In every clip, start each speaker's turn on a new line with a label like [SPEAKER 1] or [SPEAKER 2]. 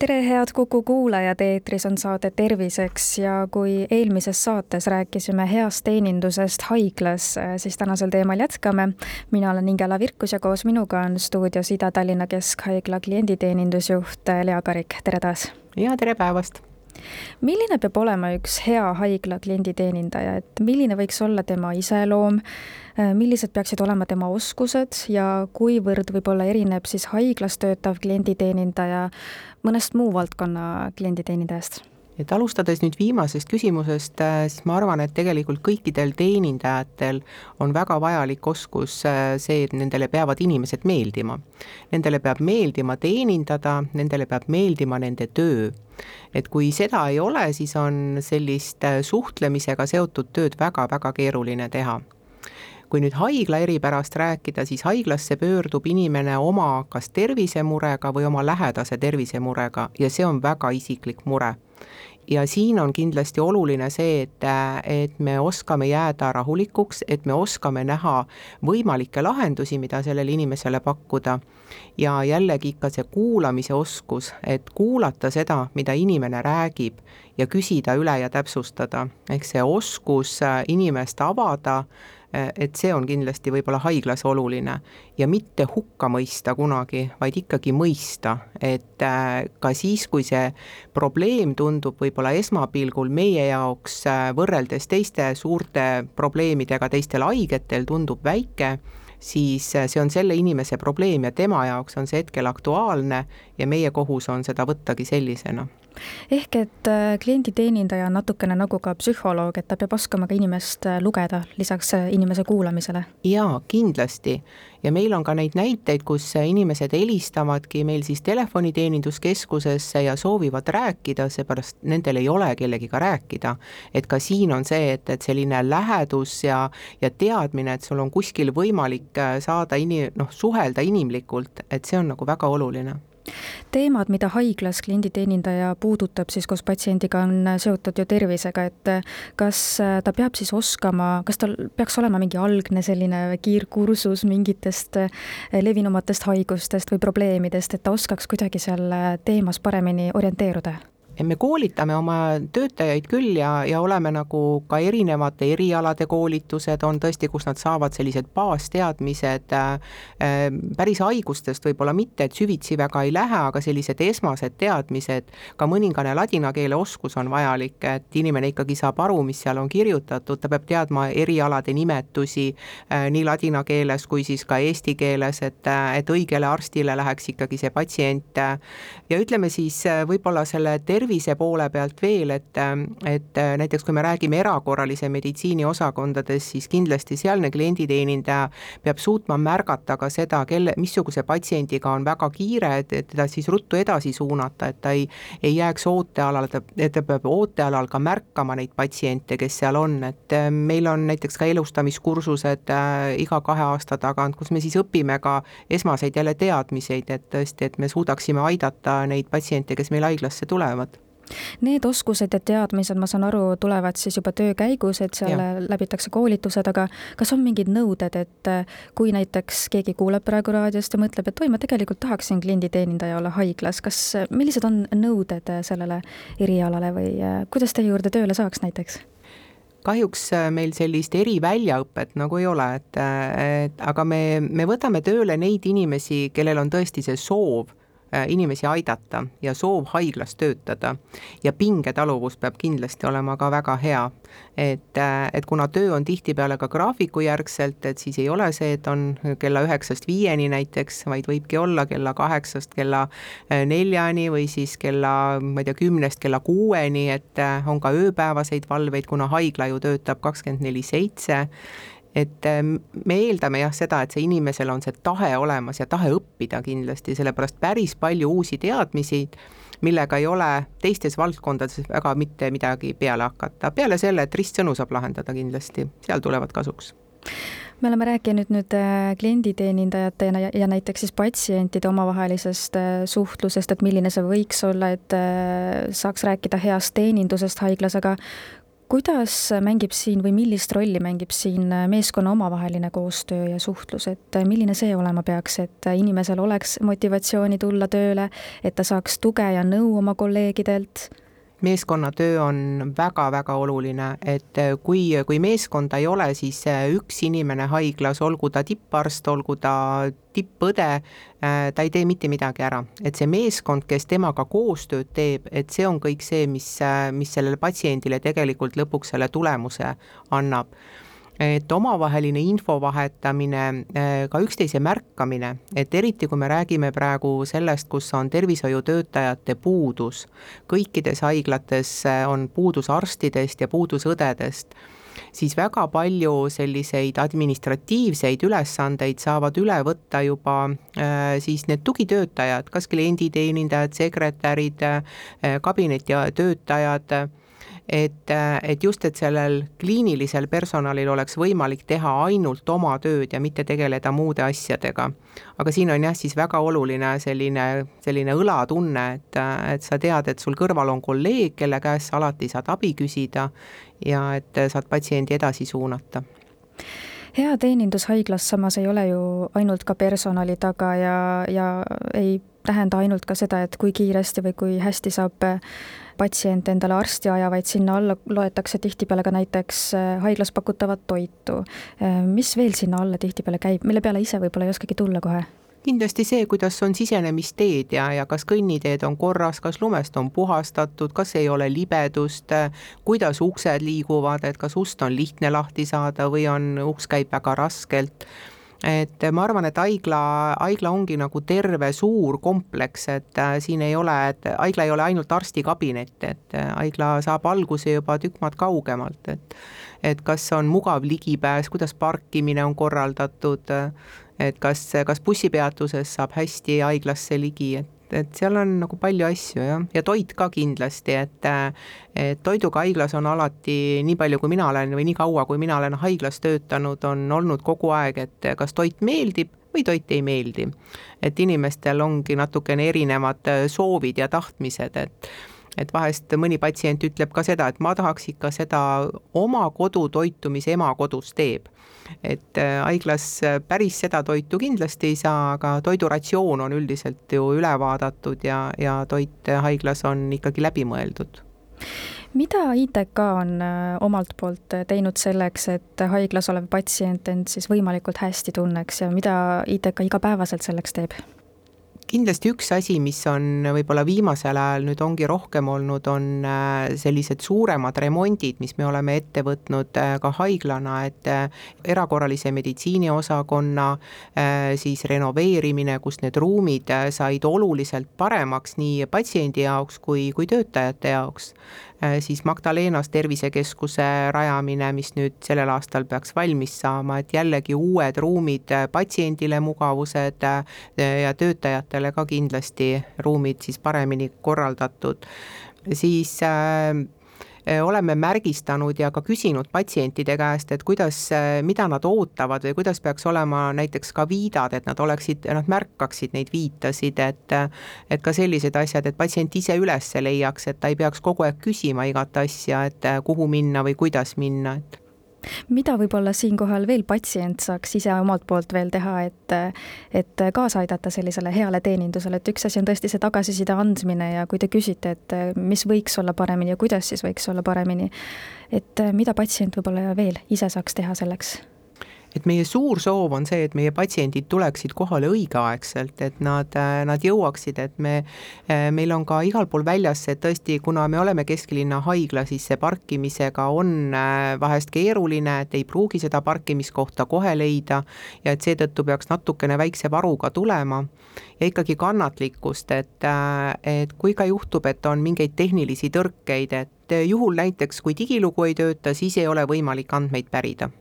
[SPEAKER 1] tere, head Kuku kuulajad, eetris on saade Terviseks ja kui eelmises saates rääkisime heast teenindusest haiglas, siis tänasel teemal jätkame. mina olen Ingela Virkus ja koos minuga on stuudios Ida-Tallinna Keskhaigla klienditeenindusjuht Lea Karik, tere taas!
[SPEAKER 2] ja tere päevast!
[SPEAKER 1] Milline peab olema üks hea haigla klienditeenindaja, et milline võiks olla tema iseloom, millised peaksid olema tema oskused? Ja kuivõrd võib-olla erineb siis haiglas töötav klienditeenindaja mõnest muu valdkonna klienditeenindajast?
[SPEAKER 2] Et alustades nüüd viimasest küsimusest, äh, siis ma arvan, et tegelikult kõikidel teenindajatel on väga vajalik oskus äh, see, et nendele peavad inimesed meeldima. Nendele peab meeldima teenindada, nendele peab meeldima nende töö. et kui seda ei ole, siis on sellist äh, suhtlemisega seotud tööd väga-väga keeruline teha kui nüüd haigla eripärast rääkida, siis haiglasse pöördub inimene oma kas tervisemurega või oma lähedase tervisemurega ja see on väga isiklik mure ja siin on kindlasti oluline see, et, et me oskame jääda rahulikuks, et me oskame näha võimalikke lahendusi, mida sellele inimesele pakkuda. ja jällegi ikka see kuulamise oskus, et kuulata seda, mida inimene räägib ja küsida üle ja täpsustada, ehk see oskus inimest avada Äh, et see on kindlasti võib-olla haiglas oluline ja mitte hukka mõista kunagi, vaid ikkagi mõista, et äh, ka siis, kui see probleem tundub võib-olla esmapilgul meie jaoks äh, võrreldes teiste suurte probleemidega, teistel haigetel tundub väike, siis see on selle inimese probleem ja tema jaoks on see hetkel aktuaalne ja meie kohus on seda võttagi sellisena
[SPEAKER 1] ehk et äh, klienditeenindaja on natukene nagu ka psühholoog, et ta peab oskama ka inimest äh, lugeda lisaks äh, inimese kuulamisele?
[SPEAKER 2] jaa, kindlasti. ja meil on ka neid näiteid, kus inimesed helistavadki meil siis telefoniteeninduskeskusesse ja soovivad rääkida, seepärast nendel ei ole kellegiga rääkida. et ka siin on see, et, et selline lähedus ja, ja teadmine, et sul on kuskil võimalik saada ini-, noh, suhelda inimlikult, et see on nagu väga oluline
[SPEAKER 1] teemad, mida haiglas klienditeenindaja puudutab siis koos patsiendiga, on seotud ju tervisega, et kas ta peab siis oskama, kas tal peaks olema mingi algne selline kiirkursus mingitest levinumatest haigustest või probleemidest, et ta oskaks kuidagi seal teemas paremini orienteeruda?
[SPEAKER 2] Me koolitame oma töötajaid küll ja, ja oleme nagu ka erinevate erialade koolitused on tõesti, kus nad saavad sellised baasteadmised äh, äh, päris haigustest võib-olla mitte, et süvitsi väga ei lähe, aga sellised esmased teadmised, ka mõningane ladina keele oskus on vajalik, et inimene ikkagi saab aru, mis seal on kirjutatud, ta peab teadma erialade nimetusi äh, nii ladina keeles kui siis ka eesti keeles, et, et õigele arstile läheks ikkagi see patsient ja ütleme siis võib-olla selle tervise tervise poole pealt veel, et, et näiteks kui me räägime erakorralise meditsiini osakondades, siis kindlasti sealne klienditeenindaja peab suutma märgata ka seda, kelle, missuguse patsiendiga on väga kiire, et, et teda siis ruttu edasi suunata, et ta ei, ei jääks ootealale, et ta peab ootealal ka märkama neid patsiente, kes seal on, et meil on näiteks ka elustamiskursused äh, iga kahe aasta tagant, kus me siis õpime ka esmaseid jälle teadmiseid, et tõesti, et me suudaksime aidata neid patsiente, kes meil haiglasse tulevad
[SPEAKER 1] Need oskused ja teadmised, ma saan aru, tulevad siis juba töö käigus, et seal ja. läbitakse koolitused, aga kas on mingid nõuded, et äh, kui näiteks keegi kuuleb praegu raadiost ja mõtleb, et oi, ma tegelikult tahaksin klienditeenindaja olla haiglas, kas, äh, millised on nõuded äh, sellele erialale või kuidas teie juurde tööle saaks näiteks?
[SPEAKER 2] kahjuks meil sellist eriväljaõpet nagu ei ole, et, et aga me, me võtame tööle neid inimesi, kellel on tõesti see soov inimesi aidata ja soov haiglas töötada. ja pingetaluvus peab kindlasti olema ka väga hea. et, äh, et kuna töö on tihtipeale ka graafikujärgselt, et siis ei ole see, et on kella üheksast viieni näiteks, vaid võibki olla kella kaheksast kella äh, neljani või siis kella, ma ei tea, kümnest kella kuueni, et on ka ööpäevaseid valveid, kuna haigla ju töötab kakskümmend neli seitse et ähm, me eeldame jah seda, et see inimesel on see tahe olemas ja tahe õppida kindlasti, sellepärast päris palju uusi teadmisi, millega ei ole teistes valdkondades väga mitte midagi peale hakata, peale selle, et ristsõnu saab lahendada kindlasti, seal tulevad kasuks.
[SPEAKER 1] Me oleme rääkinud nüüd äh, klienditeenindajate ja, ja näiteks siis patsientide omavahelisest äh, suhtlusest, et milline see võiks olla, et äh, saaks rääkida heast teenindusest haiglas, aga kuidas mängib siin või millist rolli mängib siin meeskonna omavaheline koostöö ja suhtlus, et milline see olema peaks, et inimesel oleks motivatsiooni tulla tööle, et ta saaks tuge ja nõu oma kolleegidelt
[SPEAKER 2] meeskonnatöö on väga-väga oluline, et äh, kui, kui meeskonda ei ole, siis äh, üks inimene haiglas, olgu ta tipparst, olgu ta tippõde, äh, ta ei tee mitte midagi ära. et see meeskond, kes temaga koostööd teeb, et see on kõik see, mis, mis sellele patsiendile tegelikult lõpuks selle tulemuse annab et omavaheline info vahetamine, äh, ka üksteise märkamine, et eriti kui me räägime praegu sellest, kus on tervishoiutöötajate puudus, kõikides haiglates äh, on puudus arstidest ja puudus õdedest, siis väga palju selliseid administratiivseid ülesandeid saavad üle võtta juba äh, siis need tugitöötajad, kas klienditeenindajad, sekretärid kabinetitöötajad et, et just, et sellel kliinilisel personalil oleks võimalik teha ainult oma tööd ja mitte tegeleda muude asjadega. aga siin on jah, siis väga oluline selline, selline õlatunne, et, et sa tead, et sul kõrval on kolleeg, kelle käest sa alati saad abi küsida ja et saad patsiendi edasi suunata
[SPEAKER 1] hea teenindus haiglas samas ei ole ju ainult ka personali taga ja, ja ei tähenda ainult ka seda, et kui kiiresti või kui hästi saab patsient endale arsti aja, vaid sinna alla loetakse tihtipeale ka näiteks äh, haiglas pakutavat toitu. Äh, mis veel sinna alla tihtipeale käib, mille peale ise võib-olla ei oskagi tulla kohe?
[SPEAKER 2] kindlasti see, kuidas on sisenemisteed ja, ja kas kõnniteed on korras, kas lumest on puhastatud, kas ei ole libedust, kuidas uksed liiguvad, et kas ust on lihtne lahti saada või on, uks käib väga raskelt et ma arvan, et haigla, haigla ongi nagu terve suur kompleks, et äh, siin ei ole, et haigla ei ole ainult arstikabinet, et äh, haigla saab alguse juba tükk maad kaugemalt, et et kas on mugav ligipääs, kuidas parkimine on korraldatud, et kas, kas bussipeatuses saab hästi haiglasse ligi, et et seal on nagu palju asju jah, ja toit ka kindlasti, et et toiduga haiglas on alati, nii palju kui mina olen või nii kaua, kui mina olen haiglas töötanud, on olnud kogu aeg, et kas toit meeldib või toit ei meeldi. et inimestel ongi natukene erinevad soovid ja tahtmised, et et vahest mõni patsient ütleb ka seda, et ma tahaks ikka seda oma kodutoitu, mis ema kodus teeb. et äh, haiglas päris seda toitu kindlasti ei saa, aga toiduratsioon on üldiselt ju üle vaadatud ja, ja toit haiglas on ikkagi läbimõeldud
[SPEAKER 1] mida ITK on äh, omalt poolt teinud selleks, et haiglas olev patsient end siis võimalikult hästi tunneks ja mida ITK igapäevaselt selleks teeb?
[SPEAKER 2] Kindlasti üks asi, mis on võib-olla viimasel ajal nüüd ongi rohkem olnud, on äh, sellised suuremad remondid, mis me oleme ette võtnud äh, ka haiglana, et äh, erakorralise meditsiini osakonna siis renoveerimine, kus need ruumid said oluliselt paremaks nii patsiendi jaoks kui, kui töötajate jaoks siis Magdalenas tervisekeskuse rajamine, mis nüüd sellel aastal peaks valmis saama, et jällegi uued ruumid äh, patsiendile mugavused äh, ja töötajatele ka kindlasti ruumid siis paremini korraldatud, siis Äh, oleme märgistanud ja ka küsinud patsientide käest, et kuidas, äh, mida nad ootavad või kuidas peaks olema näiteks ka viidad, et nad oleksid, nad märkaksid neid viitasid, et et ka sellised asjad, et patsient ise üles leiaks, et ta ei peaks kogu aeg küsima igat asja, et äh, kuhu minna või kuidas minna, et
[SPEAKER 1] mida võib-olla siinkohal veel patsient saaks ise omalt poolt veel teha, et et kaasa aidata sellisele heale teenindusele, et üks asi on tõesti see tagasiside andmine ja kui te küsite, et mis võiks olla paremini ja kuidas siis võiks olla paremini, et mida patsient võib-olla veel ise saaks teha selleks
[SPEAKER 2] et meie suur soov on see, et meie patsiendid tuleksid kohale õigeaegselt, et nad, nad jõuaksid, et me, meil on ka igal pool väljas see tõesti, kuna me oleme kesklinna haigla, siis see parkimisega on äh, vahest keeruline, et ei pruugi seda parkimiskohta kohe leida ja et seetõttu peaks natukene väikse varuga tulema. Ja ikkagi kannatlikkust, et, äh, et kui ka juhtub, et on mingeid tehnilisi tõrkeid, et juhul näiteks, kui digilugu ei tööta, siis ei ole võimalik andmeid pärida. Äh,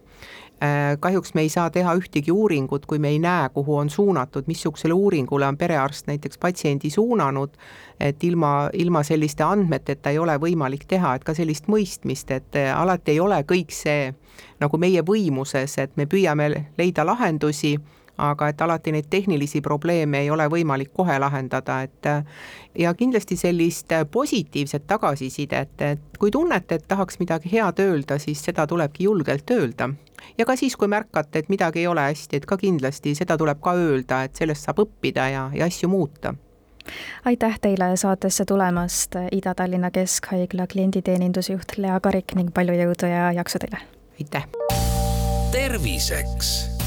[SPEAKER 2] kahjuks me ei saa teha ühtegi uuringut, kui me ei näe, kuhu on suunatud, missugusele uuringule on perearst näiteks patsiendi suunanud, et ilma, ilma selliste andmeteta ei ole võimalik teha, et ka sellist mõistmist, et äh, alati ei ole kõik see nagu meie võimuses, et me püüame leida lahendusi aga et alati neid tehnilisi probleeme ei ole võimalik kohe lahendada, et ja kindlasti sellist positiivset tagasisidet, et kui tunnete, et tahaks midagi head öelda, siis seda tulebki julgelt öelda. ja ka siis, kui märkate, et midagi ei ole hästi, et ka kindlasti seda tuleb ka öelda, et sellest saab õppida ja, ja asju muuta
[SPEAKER 1] aitäh teile saatesse tulemast, Ida-Tallinna Keskhaigla klienditeenindusjuht Lea Karik ning palju jõudu ja jaksu teile!
[SPEAKER 2] aitäh!
[SPEAKER 3] terviseks